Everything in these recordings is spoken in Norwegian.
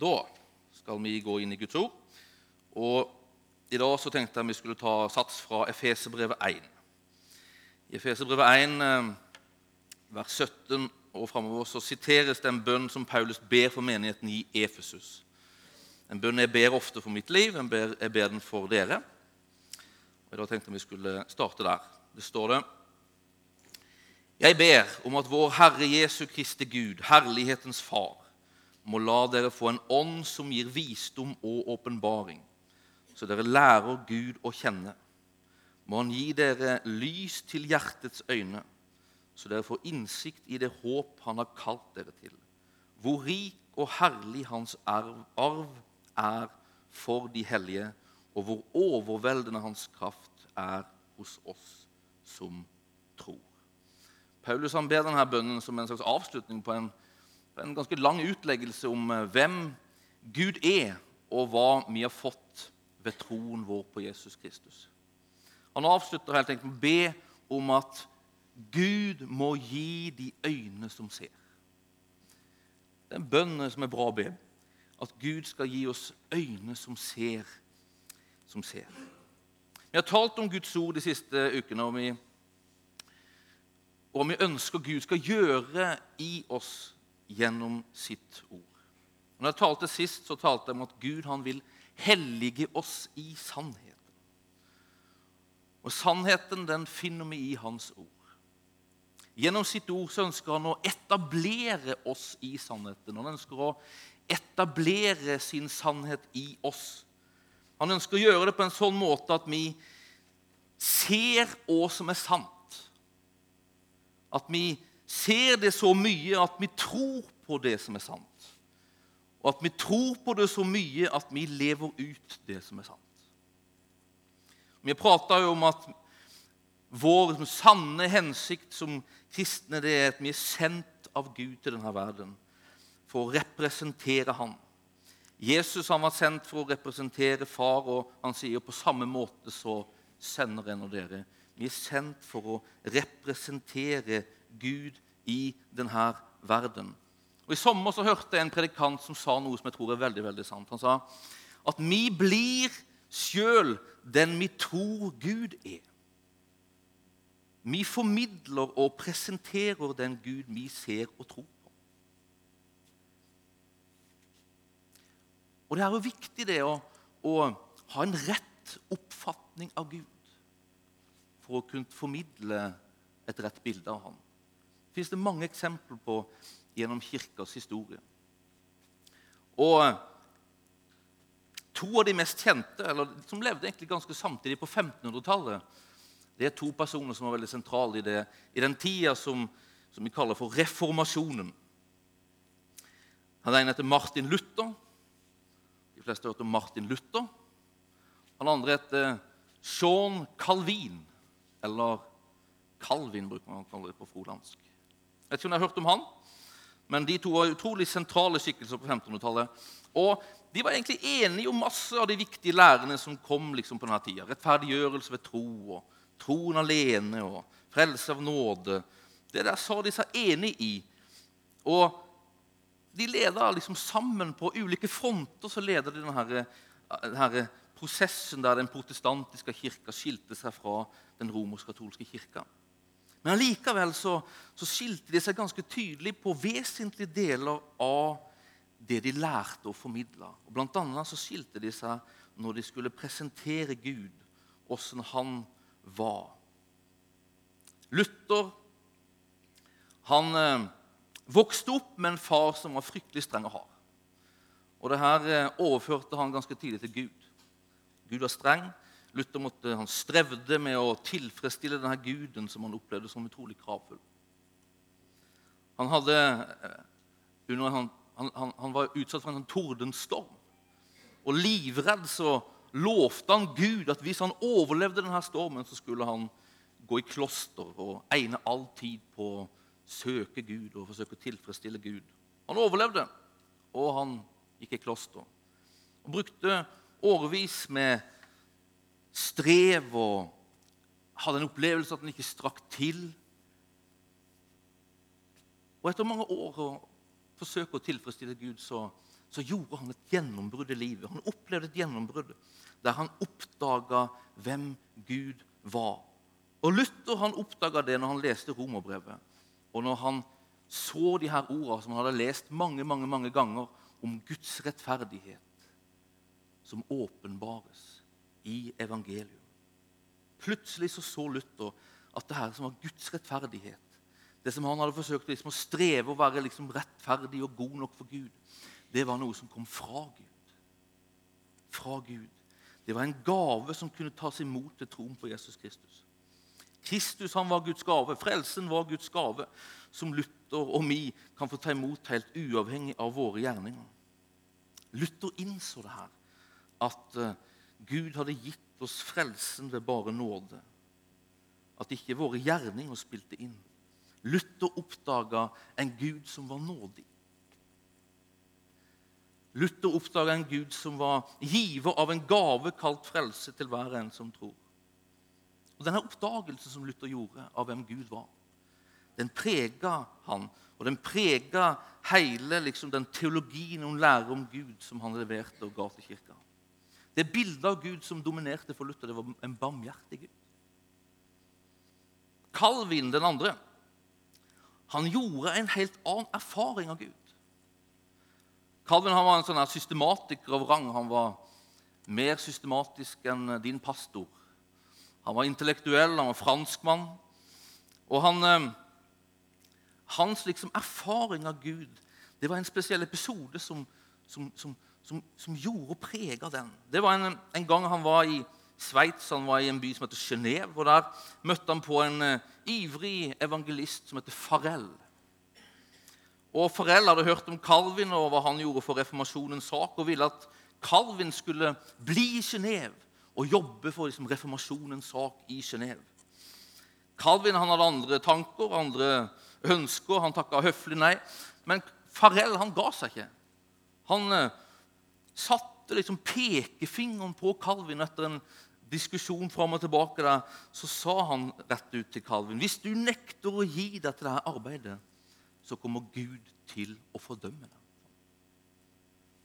Da skal vi gå inn i Guds ord. Og I dag så tenkte jeg vi skulle ta sats fra Efeserbrevet 1. I Efeserbrevet 1, eh, vers 17 og framover, så siteres det en bønn som Paulus ber for menigheten i Efesus. En bønn jeg ber ofte for mitt liv. Jeg ber, jeg ber den for dere. Og I dag tenkte jeg vi skulle starte der. Det står det Jeg ber om at vår Herre Jesu Kristi Gud, herlighetens Far, må la dere få en ånd som gir visdom og åpenbaring, så dere lærer Gud å kjenne. Må Han gi dere lys til hjertets øyne, så dere får innsikt i det håp Han har kalt dere til. Hvor rik og herlig Hans arv, er for de hellige, og hvor overveldende Hans kraft er hos oss som tror. Paulus han ber denne bønnen som en slags avslutning på en, en ganske lang utleggelse om eh, hvem Gud er, og hva vi har fått ved troen vår på Jesus Kristus. Han avslutter helt enkelt med å be om at Gud må gi de øyne som ser. Det er en bønn som er bra å be. At Gud skal gi oss øyne som ser, som ser. Vi har talt om Guds ord de siste ukene, og vi og vi ønsker Gud skal gjøre i oss gjennom sitt ord. Når jeg talte sist, så talte jeg om at Gud han vil hellige oss i sannheten. Og Sannheten den finner vi i Hans ord. Gjennom sitt ord så ønsker han å etablere oss i sannheten. Han ønsker å etablere sin sannhet i oss. Han ønsker å gjøre det på en sånn måte at vi ser hva som er sant. At vi ser det så mye at vi tror på det som er sant. Og at vi tror på det så mye at vi lever ut det som er sant. Vi prata jo om at vår sanne hensikt som kristne det er at vi er sendt av Gud til denne verden for å representere Han. Jesus han var sendt for å representere far, og han sier på samme måte så sender en av dere vi er sendt for å representere Gud i denne verden. Og I sommer så hørte jeg en predikant som sa noe som jeg tror er veldig veldig sant. Han sa at vi blir sjøl den vi tror Gud er. Vi formidler og presenterer den Gud vi ser og tror på. Og Det er jo viktig det å, å ha en rett oppfatning av Gud for å kunne formidle et rett bilde av ham. Finnes det mange eksempler på gjennom kirkas historie. Og To av de mest kjente, eller som levde egentlig ganske samtidig på 1500-tallet, det er to personer som var veldig sentrale i, det, i den tida som, som vi kaller for reformasjonen. Han ene heter Martin Luther. De fleste har hørt om Martin Luther. Han andre heter Sean Calvin. Eller Calvin, bruker man å kalle det på frolandsk. Jeg vet ikke om dere har hørt om han, men de to var utrolig sentrale skikkelser på 1500-tallet. Og de var egentlig enige om masse av de viktige lærerne som kom liksom på denne tida. Rettferdiggjørelse ved tro, og troen alene og frelse av nåde. Det der sa de seg enig i. Og de leda liksom sammen på ulike fronter. så leder de denne, denne prosessen der den protestantiske kirka skilte seg fra den romersk-katolske kirka. Men allikevel så, så, skilte de seg ganske tydelig på vesentlige deler av det de lærte og formidla. Blant annet skilte de seg når de skulle presentere Gud, åssen han var. Luther han eh, vokste opp med en far som var fryktelig streng og hard. Og det her eh, overførte han ganske tidlig til Gud. Gud var streng. Luther måtte, han strevde med å tilfredsstille denne guden som han opplevde som utrolig kravfull. Han, hadde, eh, han, han, han var utsatt for en sånn tordenstorm. Og livredd så lovte han Gud at hvis han overlevde denne stormen, så skulle han gå i kloster og egne all tid på å søke Gud og forsøke å tilfredsstille Gud. Han overlevde, og han gikk i kloster. Han brukte årevis med strev og hadde en opplevelse at han ikke strakk til. Og etter mange år å forsøke å tilfredsstille Gud, så, så gjorde han et gjennombrudd i livet. Han opplevde et gjennombrudd der han oppdaga hvem Gud var. Og Luther han oppdaga det når han leste romerbrevet, og når han så de her ordene som han hadde lest mange mange, mange ganger om Guds rettferdighet, som åpenbares i evangeliet. Plutselig så, så Luther at det her som var Guds rettferdighet, det som han hadde forsøkt liksom, å streve å være liksom, rettferdig og god nok for Gud, det var noe som kom fra Gud. Fra Gud. Det var en gave som kunne tas imot til troen på Jesus Kristus. Kristus han var Guds gave. Frelsen var Guds gave, som Luther og vi kan få ta imot helt uavhengig av våre gjerninger. Luther innså det her, at uh, Gud hadde gitt oss frelsen ved bare nåde. At ikke våre gjerninger spilte inn. Luther oppdaga en Gud som var nådig. Luther oppdaga en Gud som var giver av en gave kalt frelse til hver en som tror. Og Denne oppdagelsen som Luther gjorde av hvem Gud var, den prega han. Og den prega hele liksom, den teologien hun lærer om Gud som han leverte og ga til kirka. Det bildet av Gud som dominerte for Luther, det var en barmhjertig Gud. Calvin den andre han gjorde en helt annen erfaring av Gud. Calvin han var en sånn systematiker av rang. Han var mer systematisk enn din pastor. Han var intellektuell, han var franskmann. Og han, eh, hans liksom erfaring av Gud det var en spesiell episode som, som, som, som gjorde og prega den. Det var en, en gang han var i Sveits. Han var i en by som heter Genéve. Og der møtte han på en uh, ivrig evangelist som heter Farell. Og Farell hadde hørt om Calvin og hva han gjorde for reformasjonens sak, og ville at Calvin skulle bli i Genéve og jobbe for liksom, reformasjonens sak i Genéve. Calvin han hadde andre tanker, andre ønsker. Han takka høflig nei. Men Farell han ga seg ikke. Han uh, satte liksom pekefingeren på Calvin etter en diskusjon fram og tilbake der, så sa han rett ut til Calvin hvis du nekter å gi deg til dette arbeidet, så kommer Gud til å fordømme deg.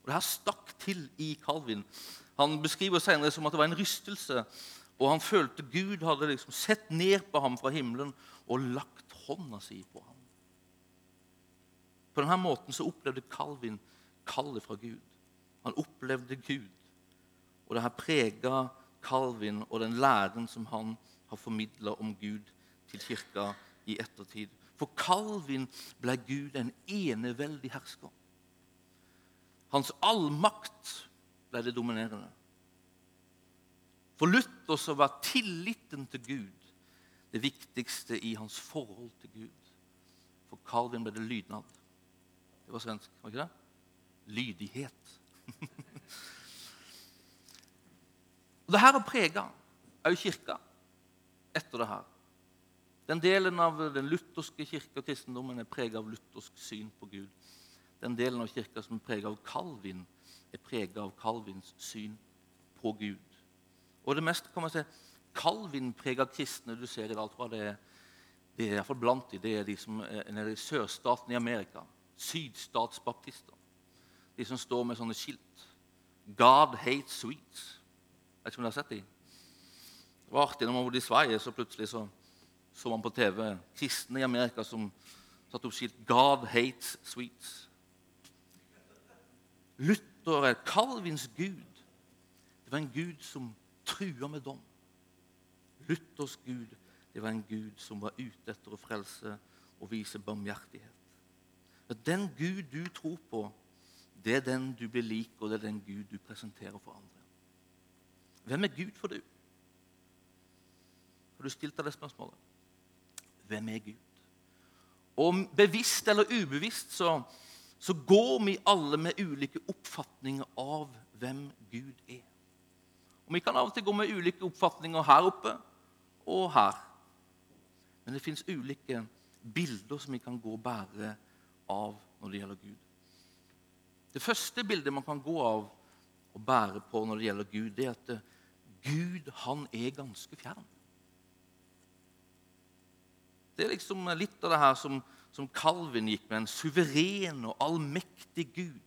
Og Det her stakk til i Calvin. Han beskriver senere som at det var en rystelse. Og han følte Gud hadde liksom sett ned på ham fra himmelen og lagt hånda si på ham. På denne måten så opplevde Calvin kallet fra Gud. Han opplevde Gud. Og det har prega Calvin og den læren som han har formidla om Gud til kirka i ettertid. For Calvin ble Gud en eneveldig hersker. Hans allmakt ble det dominerende. For Luther så var tilliten til Gud det viktigste i hans forhold til Gud. For Calvin ble det lydnad. Det var svensk, var ikke det? Lydighet. Og her har prega òg kirka etter det her. Den delen av den lutherske kirke og kristendommen er prega av luthersk syn på Gud. Den delen av kirka som er prega av Calvin, er prega av Calvins syn på Gud. Og det meste kan man si, Calvin-prega kristne du ser i dag, tror jeg det er, det er iallfall blant de, det er de som er nede i sørstaten i Amerika. Sydstatsbaptister. De som står med sånne skilt. God hates sweets. Jeg vet ikke om dere har sett dem. Det var artig når man bodde i Sverige, så plutselig så, så man på TV kristne i Amerika som satte opp skilt 'God hates sweets'. Luther er Calvins gud. Det var en gud som trua med dom. Luthers gud det var en gud som var ute etter å frelse og vise barmhjertighet. Den Gud du tror på, det er den du blir lik, og det er den Gud du presenterer for andre. Hvem er Gud for du? Har du stilt deg det spørsmålet? Hvem er Gud? Og bevisst eller ubevisst så, så går vi alle med ulike oppfatninger av hvem Gud er. Og Vi kan av og til gå med ulike oppfatninger her oppe og her. Men det fins ulike bilder som vi kan gå og bære av når det gjelder Gud. Det første bildet man kan gå av og bære på når det gjelder Gud, det er at Gud, han er ganske fjern. Det er liksom litt av det her som, som Calvin gikk med. En suveren og allmektig Gud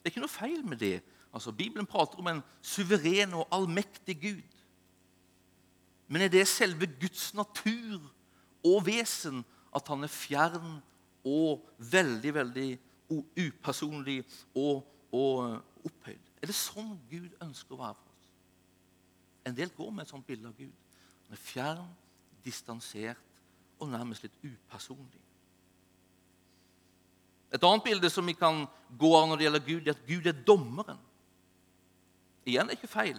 Det er ikke noe feil med det. Altså, Bibelen prater om en suveren og allmektig Gud. Men er det selve Guds natur og vesen at han er fjern og veldig, veldig upersonlig og, og opphøyd? Er det sånn Gud ønsker å være for oss? En del går med et sånt bilde av Gud. Han er fjern, distansert og nærmest litt upersonlig. Et annet bilde som vi kan gå av når det gjelder Gud, er at Gud er dommeren. Igjen det er ikke feil.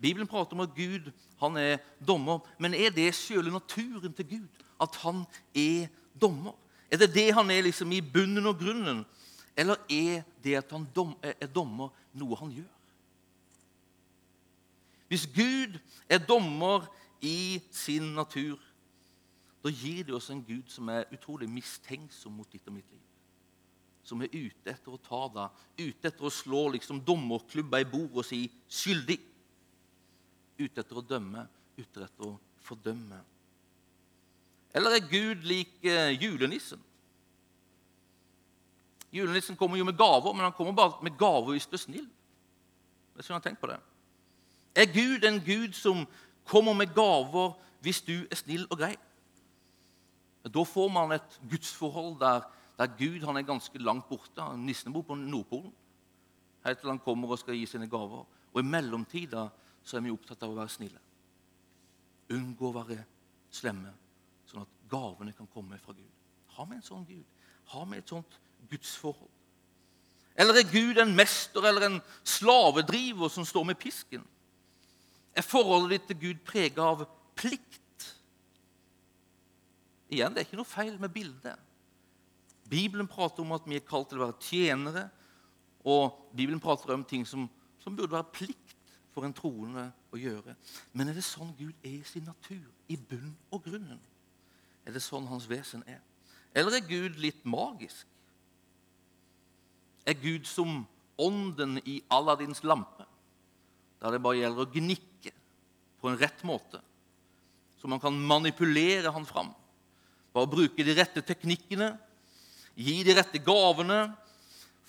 Bibelen prater om at Gud han er dommer. Men er det selve naturen til Gud? At han er dommer? Er det det han er liksom i bunnen og grunnen? Eller er det at han er dommer, noe han gjør? Hvis Gud er dommer i sin natur, da gir det oss en Gud som er utrolig mistenksom mot ditt og mitt liv som er ute etter å ta deg, ute etter å slå liksom dommerklubba i bordet og si 'skyldig'. Ute etter å dømme, ute etter å fordømme. Eller er Gud lik eh, julenissen? Julenissen kommer jo med gaver, men han kommer bare med gaver hvis du er snill. Jeg har tenkt på det. Er Gud en Gud som kommer med gaver hvis du er snill og grei? Da får man et gudsforhold der der Gud er ganske langt borte. Nissen bor på Nordpolen. Helt til han kommer og skal gi sine gaver. Og i mellomtida så er vi opptatt av å være snille. Unngå å være slemme, sånn at gavene kan komme fra Gud. Har vi en sånn Gud? Har vi et sånt gudsforhold? Eller er Gud en mester eller en slavedriver som står med pisken? Er forholdet ditt til Gud preget av plikt? Igjen, det er ikke noe feil med bildet. Bibelen prater om at vi er kalt til å være tjenere. Og Bibelen prater om ting som, som burde være plikt for en troende å gjøre. Men er det sånn Gud er i sin natur, i bunn og grunnen? Er det sånn hans vesen er? Eller er Gud litt magisk? Er Gud som ånden i Aladdins lampe, der det bare gjelder å gnikke på en rett måte, så man kan manipulere han fram? Bare bruke de rette teknikkene gi de rette gavene,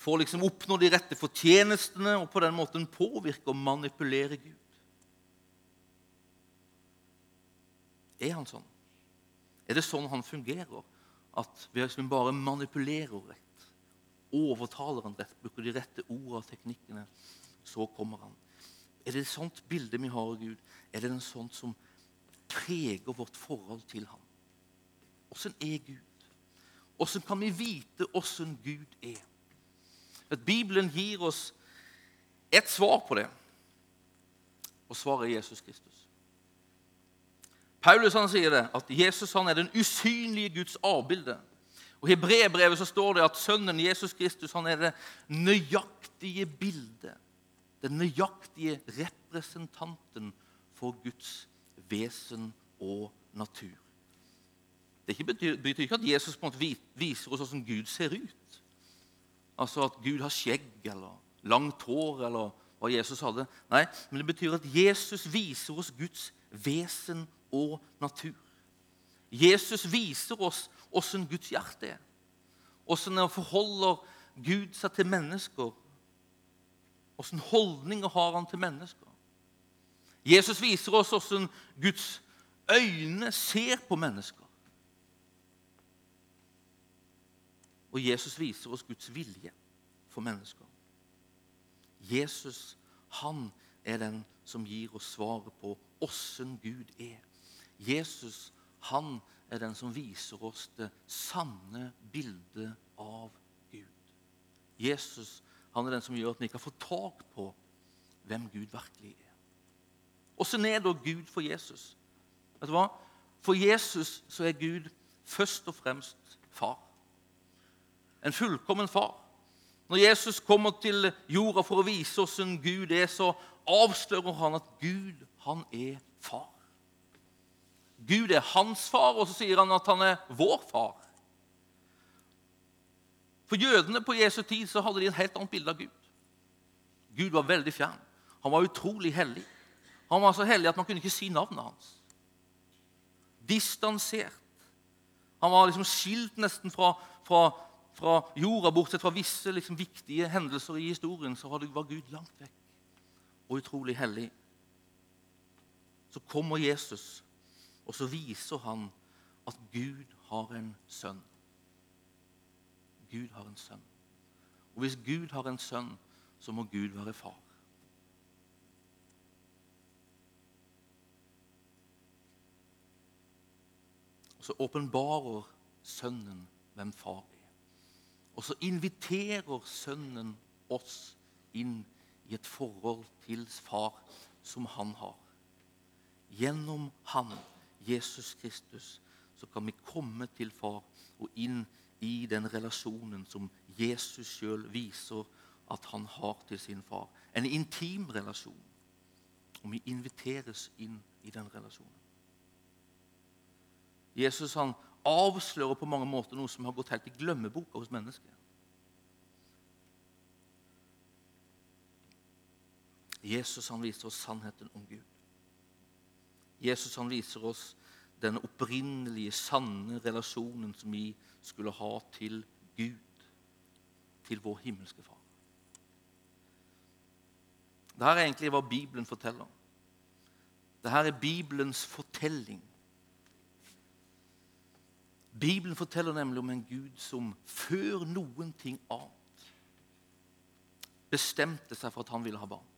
få liksom oppnå de rette fortjenestene og på den måten påvirke og manipulere Gud. Er han sånn? Er det sånn han fungerer? At vi liksom bare manipulerer rett, overtaler han rett, bruker de rette ordene og teknikkene, så kommer han. Er det et sånt bilde vi har av Gud? Er det en sånt som preger vårt forhold til ham? Åssen er Gud? Hvordan kan vi vite hvordan Gud er? At Bibelen gir oss et svar på det, og svaret er Jesus Kristus. Paulus han sier det, at Jesus han er den usynlige Guds avbilde. Og I brevbrevet så står det at sønnen Jesus Kristus han er det nøyaktige bildet. Den nøyaktige representanten for Guds vesen og natur. Det betyr, betyr ikke at Jesus på en måte viser oss hvordan Gud ser ut. Altså at Gud har skjegg eller langt hår eller hva Jesus hadde. Nei, men det betyr at Jesus viser oss Guds vesen og natur. Jesus viser oss hvordan Guds hjerte er. Hvordan forholder Gud seg til mennesker. Hvordan holdninger har han til mennesker? Jesus viser oss hvordan Guds øyne ser på mennesker. Og Jesus viser oss Guds vilje for mennesker. Jesus, han er den som gir oss svaret på åssen Gud er. Jesus, han er den som viser oss det sanne bildet av Gud. Jesus, han er den som gjør at vi ikke får tak på hvem Gud virkelig er. Åssen er da Gud for Jesus? Vet du hva? For Jesus så er Gud først og fremst far en fullkommen far. Når Jesus kommer til jorda for å vise oss en Gud er, så avslører han at Gud, han er far. Gud er hans far, og så sier han at han er vår far. For jødene på Jesu tid så hadde de et helt annet bilde av Gud. Gud var veldig fjern. Han var utrolig hellig. Han var så hellig at man kunne ikke si navnet hans. Distansert. Han var liksom skilt nesten fra, fra fra jorda, bortsett fra visse liksom, viktige hendelser i historien, så var Gud langt vekk og utrolig hellig. Så kommer Jesus, og så viser han at Gud har en sønn. Gud har en sønn. Og hvis Gud har en sønn, så må Gud være far. Og så åpenbarer Sønnen hvem far er. Og så inviterer Sønnen oss inn i et forhold til far som han har. Gjennom han, Jesus Kristus, så kan vi komme til far og inn i den relasjonen som Jesus sjøl viser at han har til sin far. En intim relasjon. Og vi inviteres inn i den relasjonen. Jesus han avslører på mange måter noe som har gått helt i glemmeboka hos mennesket. Jesus han viser oss sannheten om Gud. Jesus han viser oss den opprinnelige, sanne relasjonen som vi skulle ha til Gud, til vår himmelske Far. Dette er egentlig hva Bibelen forteller. Dette er Bibelens fortelling. Bibelen forteller nemlig om en Gud som før noen ting annet bestemte seg for at han ville ha barn.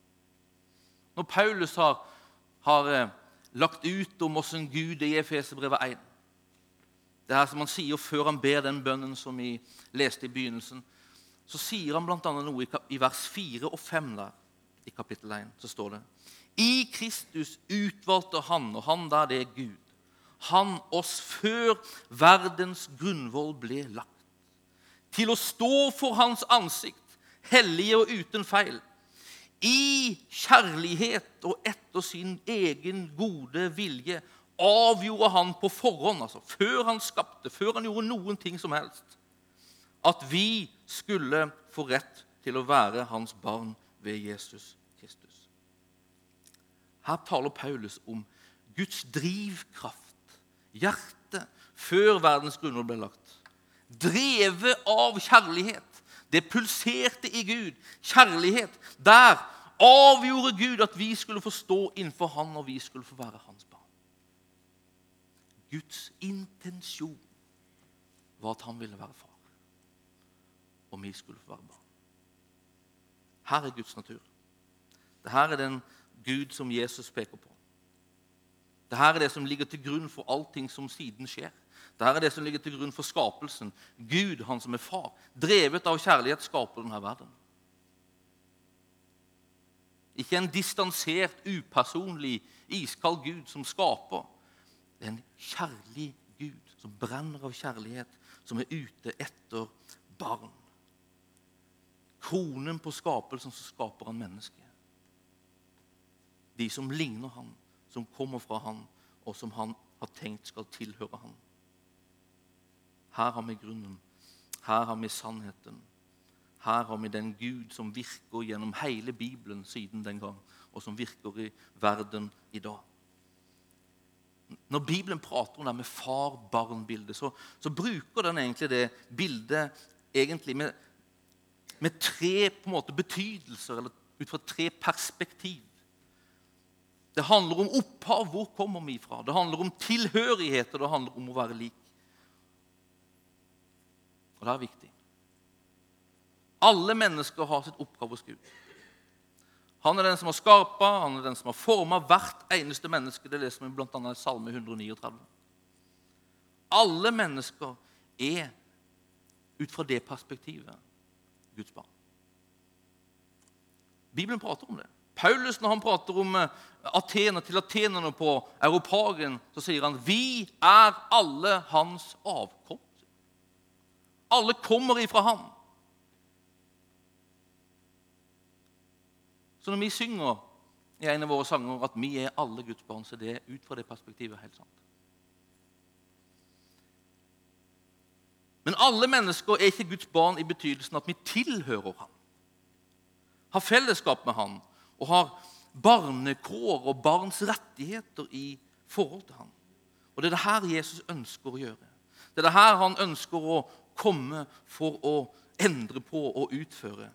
Når Paulus har, har eh, lagt ut om åssen Gud er i Efeserbrevet 1 Det her som han sier før han ber den bønnen som vi leste i begynnelsen, så sier han bl.a. noe i vers 4 og 5 der, i kapittel 1. Så står det I Kristus utvalgte Han, og Han der det er Gud, han oss før verdens grunnvoll ble lagt, til å stå for Hans ansikt, hellige og uten feil i kjærlighet og etter sin egen gode vilje avgjorde han på forhånd, altså før han skapte, før han gjorde noen ting som helst, at vi skulle få rett til å være hans barn ved Jesus Kristus. Her taler Paulus om Guds drivkraft, hjerte, før verdens grunnlov ble lagt. Drevet av kjærlighet. Det pulserte i Gud. Kjærlighet. Der avgjorde Gud at vi skulle få stå innenfor Han, og vi skulle få være Hans barn. Guds intensjon var at han ville være far, og vi skulle få være barn. Her er Guds natur. Dette er den Gud som Jesus peker på. Dette er det som ligger til grunn for allting som siden skjer. Dette er det som ligger til grunn for skapelsen. Gud, han som er far, drevet av kjærlighet, skaper denne verden. Ikke en distansert, upersonlig, iskald Gud som skaper. Det er en kjærlig Gud som brenner av kjærlighet, som er ute etter barn. Kronen på skapelsen så skaper han mennesket. De som ligner han, som kommer fra han, og som han har tenkt skal tilhøre han. Her har vi grunnen. Her har vi sannheten. Her har vi den Gud som virker gjennom hele Bibelen siden den gang, og som virker i verden i dag. Når Bibelen prater om det med far-barn-bildet, så, så, bruker den egentlig det bildet egentlig med, med tre måte, betydelser, eller ut fra tre perspektiv. Det handler om opphav. Hvor kommer vi fra? Det handler om tilhørighet, og det handler om å være lik. Og det er viktig. Alle mennesker har sitt oppgave hos Gud. Han er den som har skapa, han er den som har forma hvert eneste menneske. Det leser vi bl.a. i Salme 139. Alle mennesker er ut fra det perspektivet Guds barn. Bibelen prater om det. Paulus, når han prater om eh, til atenerne på Europagen, så sier han vi er alle hans avkom. Alle kommer ifra ham. Så når vi synger i en av våre sanger at vi er alle Guds barn, så det er ut fra det perspektivet helt sant. Men alle mennesker er ikke Guds barn i betydelsen at vi tilhører ham. Har fellesskap med ham og har barnekår og barns rettigheter i forhold til ham. Og Det er det her Jesus ønsker å gjøre. Det er det her han ønsker å komme for å endre på og utføre.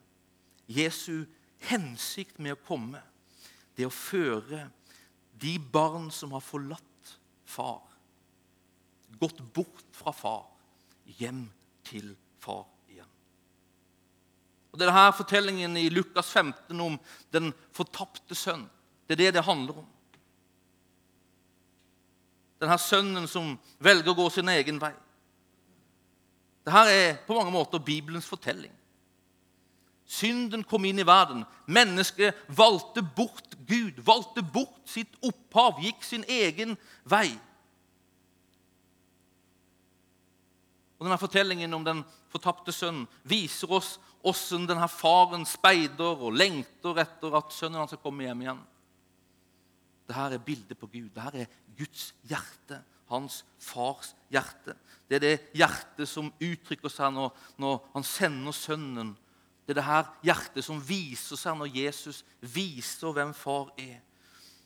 Jesu hensikt med å komme, det å føre de barn som har forlatt far, gått bort fra far, hjem til far igjen. Og Det er denne fortellingen i Lukas 15 om den fortapte sønn. Det er det det handler om. Denne sønnen som velger å gå sin egen vei. Dette er på mange måter Bibelens fortelling. Synden kom inn i verden. Mennesket valgte bort Gud, valgte bort sitt opphav, gikk sin egen vei. Og denne Fortellingen om den fortapte sønnen viser oss hvordan denne faren speider og lengter etter at sønnen hans skal komme hjem igjen. Dette er bildet på Gud. Dette er Guds hjerte, hans fars hjerte. Det er det hjertet som uttrykker seg når, når han sender sønnen. Det er det her hjertet som viser seg når Jesus viser hvem far er.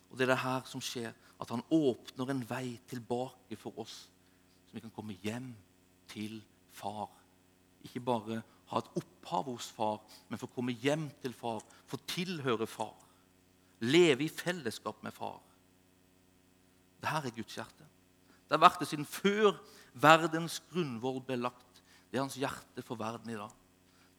Og det er det her som skjer, at han åpner en vei tilbake for oss, så vi kan komme hjem til far. Ikke bare ha et opphav hos far, men få komme hjem til far, få tilhøre far. Leve i fellesskap med far. Dette er Guds hjerte. Det har vært det siden før verdens grunnvoll ble lagt. Det er hans hjerte for verden i dag.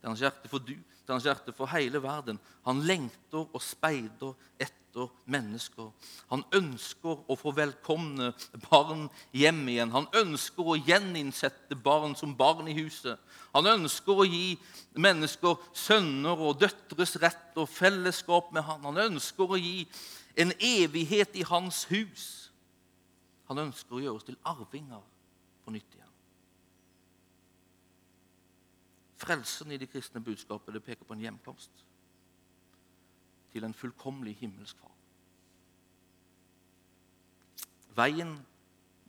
Det er hans hjerte for du, det er hans hjerte for hele verden. Han lengter og speider etter mennesker. Han ønsker å få velkomne barn hjem igjen. Han ønsker å gjeninnsette barn som barn i huset. Han ønsker å gi mennesker sønner og døtres rett og fellesskap med han. Han ønsker å gi en evighet i hans hus. Han ønsker å gjøre oss til arvinger på nytt igjen. Frelsen i det kristne budskapet det peker på en hjemkomst til en fullkomlig himmelsk far. Veien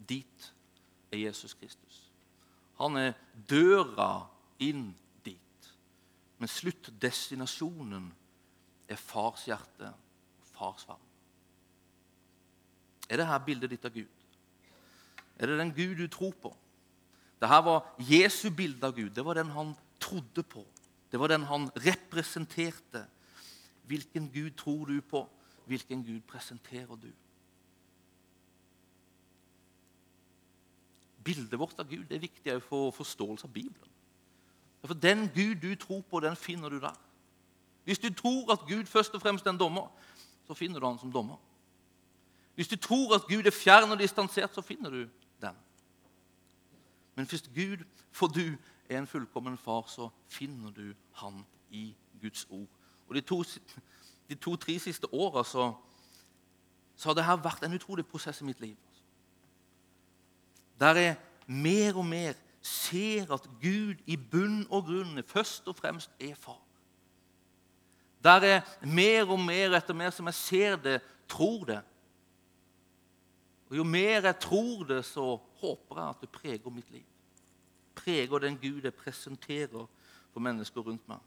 dit er Jesus Kristus. Han er døra inn dit. Men sluttdestinasjonen er fars hjerte og fars vann. Er det her bildet ditt av Gud? Er det den Gud du tror på? Dette var Jesu bilde av Gud. Det var den han trodde på. Det var den han representerte. Hvilken Gud tror du på? Hvilken Gud presenterer du? Bildet vårt av Gud det er viktig for forståelse av Bibelen. For Den Gud du tror på, den finner du der. Hvis du tror at Gud først og fremst er en dommer, så finner du han som dommer. Hvis du tror at Gud er fjern og distansert, så finner du den. Men hvis Gud for du er en fullkommen far, så finner du han i Guds ord. Og De to-tre to, siste åra så, så, har dette vært en utrolig prosess i mitt liv. Der jeg mer og mer ser at Gud i bunn og grunn først og fremst er far. Der jeg mer og mer etter mer som jeg ser det, tror det, og Jo mer jeg tror det, så håper jeg at det preger mitt liv. Preger den Gud jeg presenterer for mennesker rundt meg.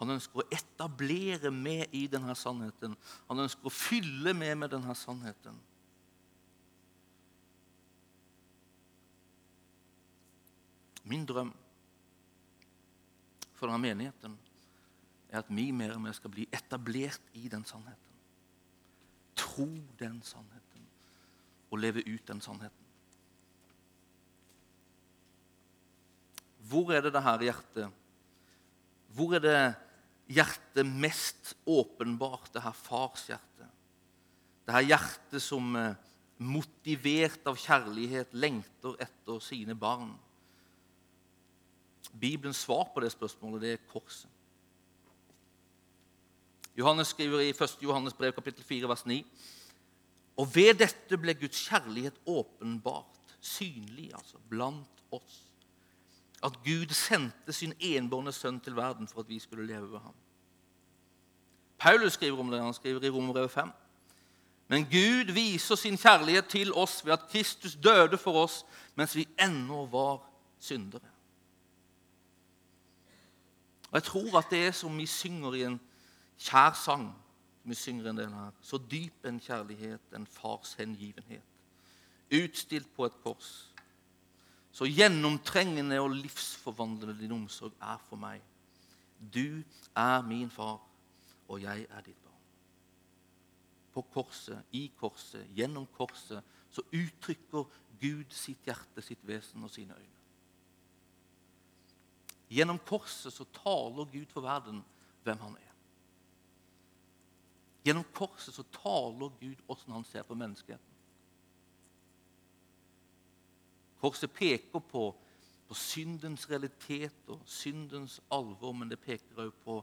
Han ønsker å etablere meg i denne sannheten. Han ønsker å fylle meg med denne sannheten. Min drøm for denne menigheten er at vi mer og mer skal bli etablert i den sannheten tro den sannheten og leve ut den sannheten. Hvor er det det her hjertet Hvor er det hjertet mest åpenbart, det her fars hjerte? Det her hjertet som eh, motivert av kjærlighet lengter etter sine barn? Bibelens svar på det spørsmålet det er korset. Johannes skriver i 1. Johannes brev kapittel 4, vers 9. Og ved dette ble Guds kjærlighet åpenbart, synlig, altså, blant oss. At Gud sendte sin enbårne sønn til verden for at vi skulle leve ved ham. Paulus skriver om det. Han skriver i Romerbrevet 5. Men Gud viser sin kjærlighet til oss ved at Kristus døde for oss mens vi ennå var syndere. Og Jeg tror at det er som vi synger i en kjær sang vi synger en del her. Så dyp en kjærlighet, en fars hengivenhet. Utstilt på et kors. Så gjennomtrengende og livsforvandlende din omsorg er for meg. Du er min far, og jeg er ditt barn. På korset, i korset, gjennom korset, så uttrykker Gud sitt hjerte, sitt vesen og sine øyne. Gjennom korset så taler Gud for verden hvem han er. Gjennom korset så taler Gud hvordan han ser på menneskeheten. Korset peker på, på syndens realitet og syndens alvor, men det peker også på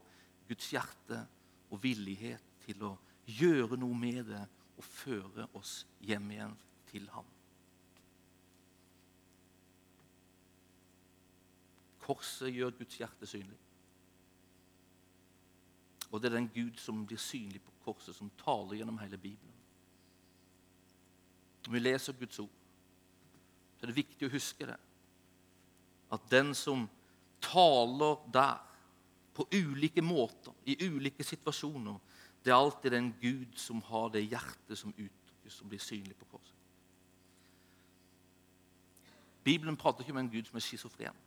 Guds hjerte og villighet til å gjøre noe med det og føre oss hjem igjen til ham. Korset gjør Guds hjerte synlig. Og det er den Gud som blir synlig på korset, som taler gjennom hele Bibelen. Vi leser Guds ord, er det viktig å huske det. At den som taler der, på ulike måter, i ulike situasjoner, det er alltid den Gud som har det hjertet som uttrykkes, som blir synlig på korset. Bibelen prater ikke om en Gud som er schizofren.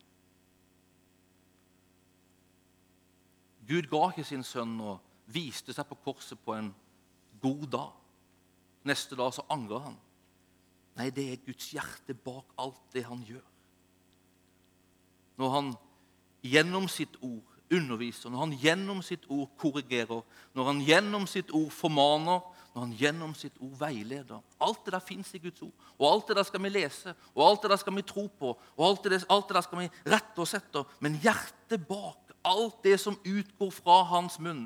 Gud ga ikke sin sønn og viste seg på korset på en god dag. Neste dag så angrer han. Nei, det er Guds hjerte bak alt det han gjør. Når han gjennom sitt ord underviser, når han gjennom sitt ord korrigerer, når han gjennom sitt ord formaner, når han gjennom sitt ord veileder. Alt det der fins i Guds ord. Og alt det der skal vi lese, og alt det der skal vi tro på, og alt det, alt det der skal vi rette oss etter. Men hjertet bak Alt det som utgår fra hans munn,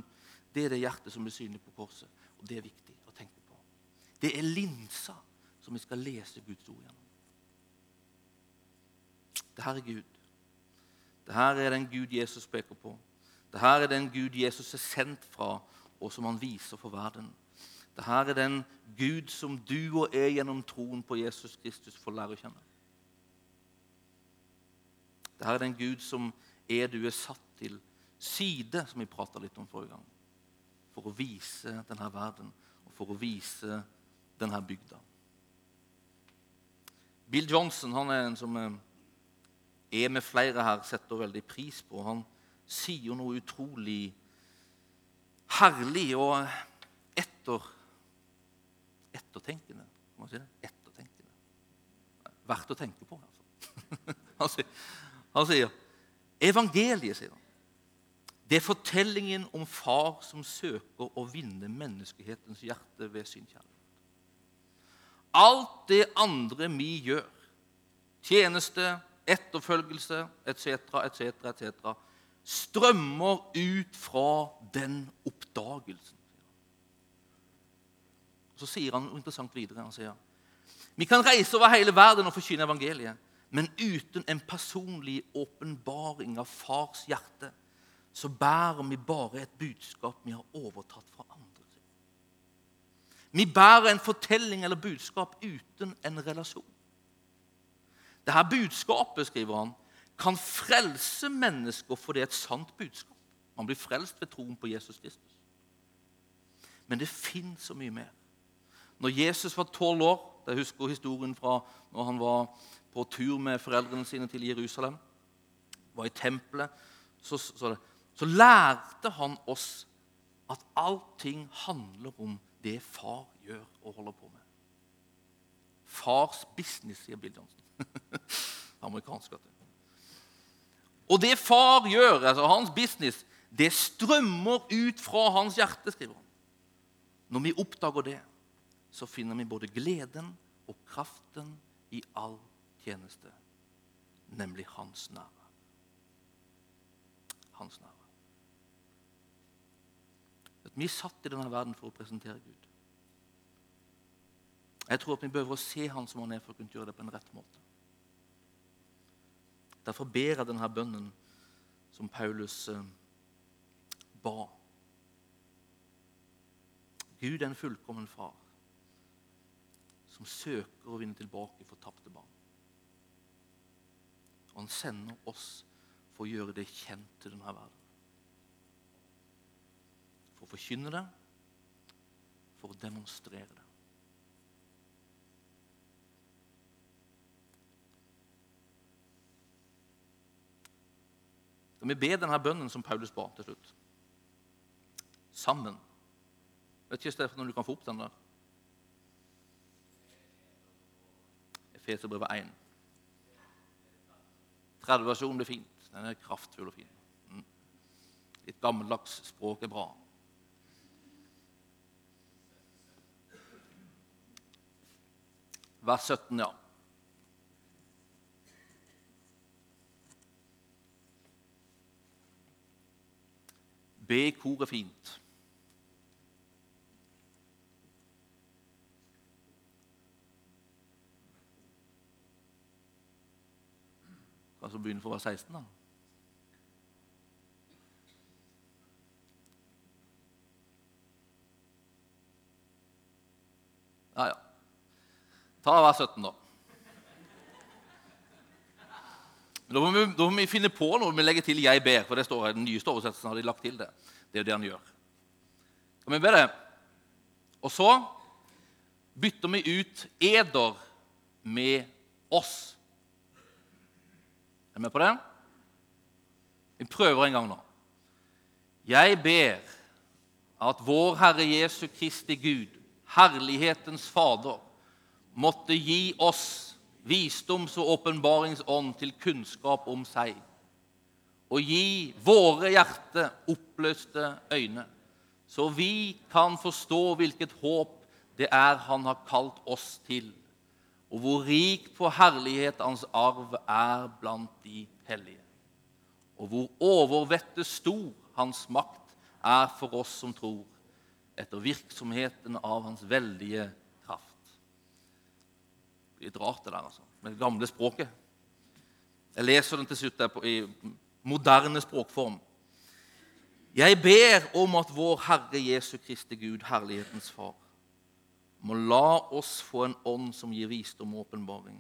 det er det hjertet som blir synlig på korset. Og Det er viktig å tenke på. Det er linsa som vi skal lese Guds ord gjennom. Det her er Gud. Det her er den Gud Jesus peker på. Det her er den Gud Jesus er sendt fra, og som han viser for verden. Det her er den Gud som du og jeg gjennom troen på Jesus Kristus får lære å kjenne. Det her er den Gud som er du er satt til side, som vi prata litt om forrige gang, for å vise denne verden og for å vise denne bygda. Bill Johnson han er en som eh, er med flere her setter veldig pris på. Han sier noe utrolig herlig og etter, ettertenkende. Må man si det? Ettertenkende. Verdt å tenke på. Altså. han, sier, han sier Evangeliet, sier han. Det er fortellingen om far som søker å vinne menneskehetens hjerte ved sin kjærlighet. Alt det andre vi gjør, tjeneste, etterfølgelse etc., etc., etc., strømmer ut fra den oppdagelsen. Så sier han noe interessant videre. Han sier vi kan reise over hele verden og forkynne evangeliet. Men uten en personlig åpenbaring av fars hjerte så bærer vi bare et budskap vi har overtatt. Vi bærer en fortelling eller budskap uten en relasjon. Dette budskapet skriver han, kan frelse mennesker fordi det er et sant budskap. Man blir frelst ved troen på Jesus Kristus. Men det fins så mye mer. Når Jesus var tolv år Jeg husker historien fra når han var på tur med foreldrene sine til Jerusalem, var i tempelet, så, så, så lærte han oss at allting handler om det far gjør og holder på med. Fars business, sier Bill Johnson. Amerikansk. vet Og det far gjør, altså hans business, det strømmer ut fra hans hjerte, skriver han. Når vi oppdager det, så finner vi både gleden og kraften i all tjeneste, nemlig hans nærvær. Hans nærvær. Vi er satt i denne verden for å presentere Gud. Jeg tror at vi behøver å se Han som Han er, for å kunne gjøre det på en rett måte. Derfor ber jeg denne bønnen som Paulus eh, ba. Gud er en fullkommen far som søker å vinne tilbake fortapte barn. Og han sender oss for å gjøre det kjent til denne verden. Forkynne det, for å demonstrere det. Vi ber denne bønnen som Paulus ba til slutt? Sammen. Vet ikke Stefan om du kan få opp den der? Efeserbrevet 1. 30-versjonen blir fint. Den er kraftfull og fin. Mm. Litt gammeldags språk er bra. Vers 17, ja. Be koret fint. Altså begynne for å være 16, da. Ja, ja. Ta vers 17, da. Da må, vi, da må vi finne på noe vi legger til 'jeg ber', for det står den nyeste oversettelsen har de lagt til det. Det er jo det han gjør. Kan vi be det? Og så bytter vi ut 'eder' med 'oss'. Er du med på det? Vi prøver en gang nå. Jeg ber at vår Herre Jesu Kristi Gud, Herlighetens Fader, måtte gi oss visdoms- og åpenbaringsånd til kunnskap om seg, og gi våre hjerter oppløste øyne, så vi kan forstå hvilket håp det er Han har kalt oss til, og hvor rik på herlighet Hans arv er blant de hellige, og hvor overvettet stor Hans makt er for oss som tror, etter virksomheten av Hans veldige kraft. Litt rart, det der, altså, med det gamle språket. Jeg leser den til slutt der på, i moderne språkform. Jeg ber om at vår Herre Jesu Kristi Gud, herlighetens Far, må la oss få en ånd som gir visdom og åpenbaring,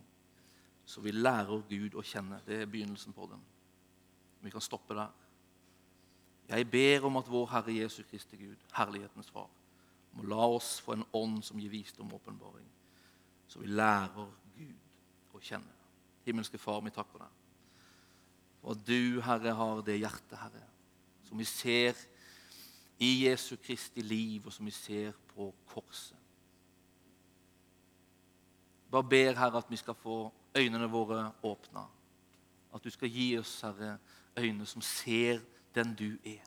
så vi lærer Gud å kjenne. Det er begynnelsen på den. Vi kan stoppe der. Jeg ber om at vår Herre Jesu Kristi Gud, herlighetens Far, må la oss få en ånd som gir visdom og åpenbaring, så vi lærer Gud å kjenne. Himmelske Far, vi takker deg at du, Herre, har det hjertet, Herre, som vi ser i Jesu Kristi liv, og som vi ser på korset. Bare ber, Herre, at vi skal få øynene våre åpna. At du skal gi oss, Herre, øyne som ser den du er.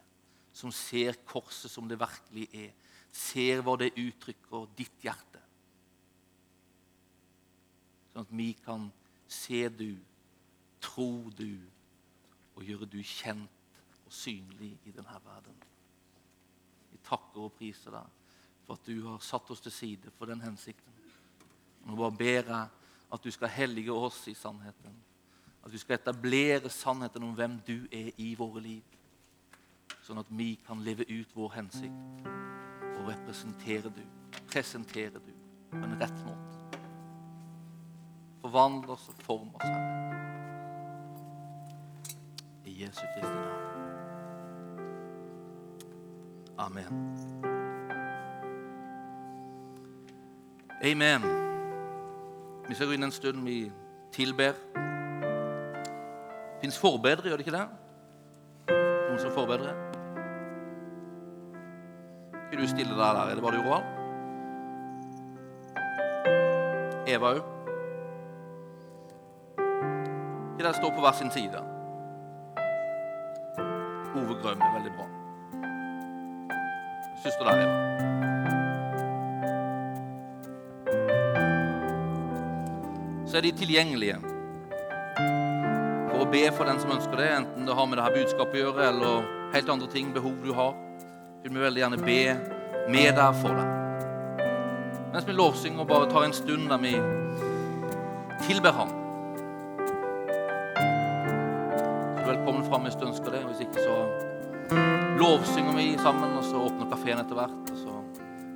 Som ser korset som det virkelig er. Ser hva det uttrykker ditt hjerte. Sånn at vi kan se du, tro du og gjøre du kjent og synlig i denne verden. Vi takker og priser deg for at du har satt oss til side for den hensikten. Nå bare ber jeg at du skal hellige oss i sannheten. At du skal etablere sannheten om hvem du er i våre liv. Sånn at vi kan leve ut vår hensikt og representere du, presentere du på en rett måte. Forvandle oss og form oss, Herre. I Jesu Kristi navn. Amen. Amen. Vi skal gå inn en stund vi tilber. Det fins forbedre, gjør det ikke det? Noen som forbedrer? Skal du stille deg der? Er det bare du, Roald? Eva òg? Ikke der står på hver sin side? Ove Grøm er veldig bra. Søster der, Eva. Så er de tilgjengelige for å be for den som ønsker det, enten det har med dette budskapet å gjøre, eller helt andre ting, behov du har. Vil vi veldig gjerne be med deg for deg. Mens vi lovsynger bare tar en stund der vi tilber ham. Kafeen etter hvert. Og så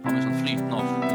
har vi en sånn flytende avslutning.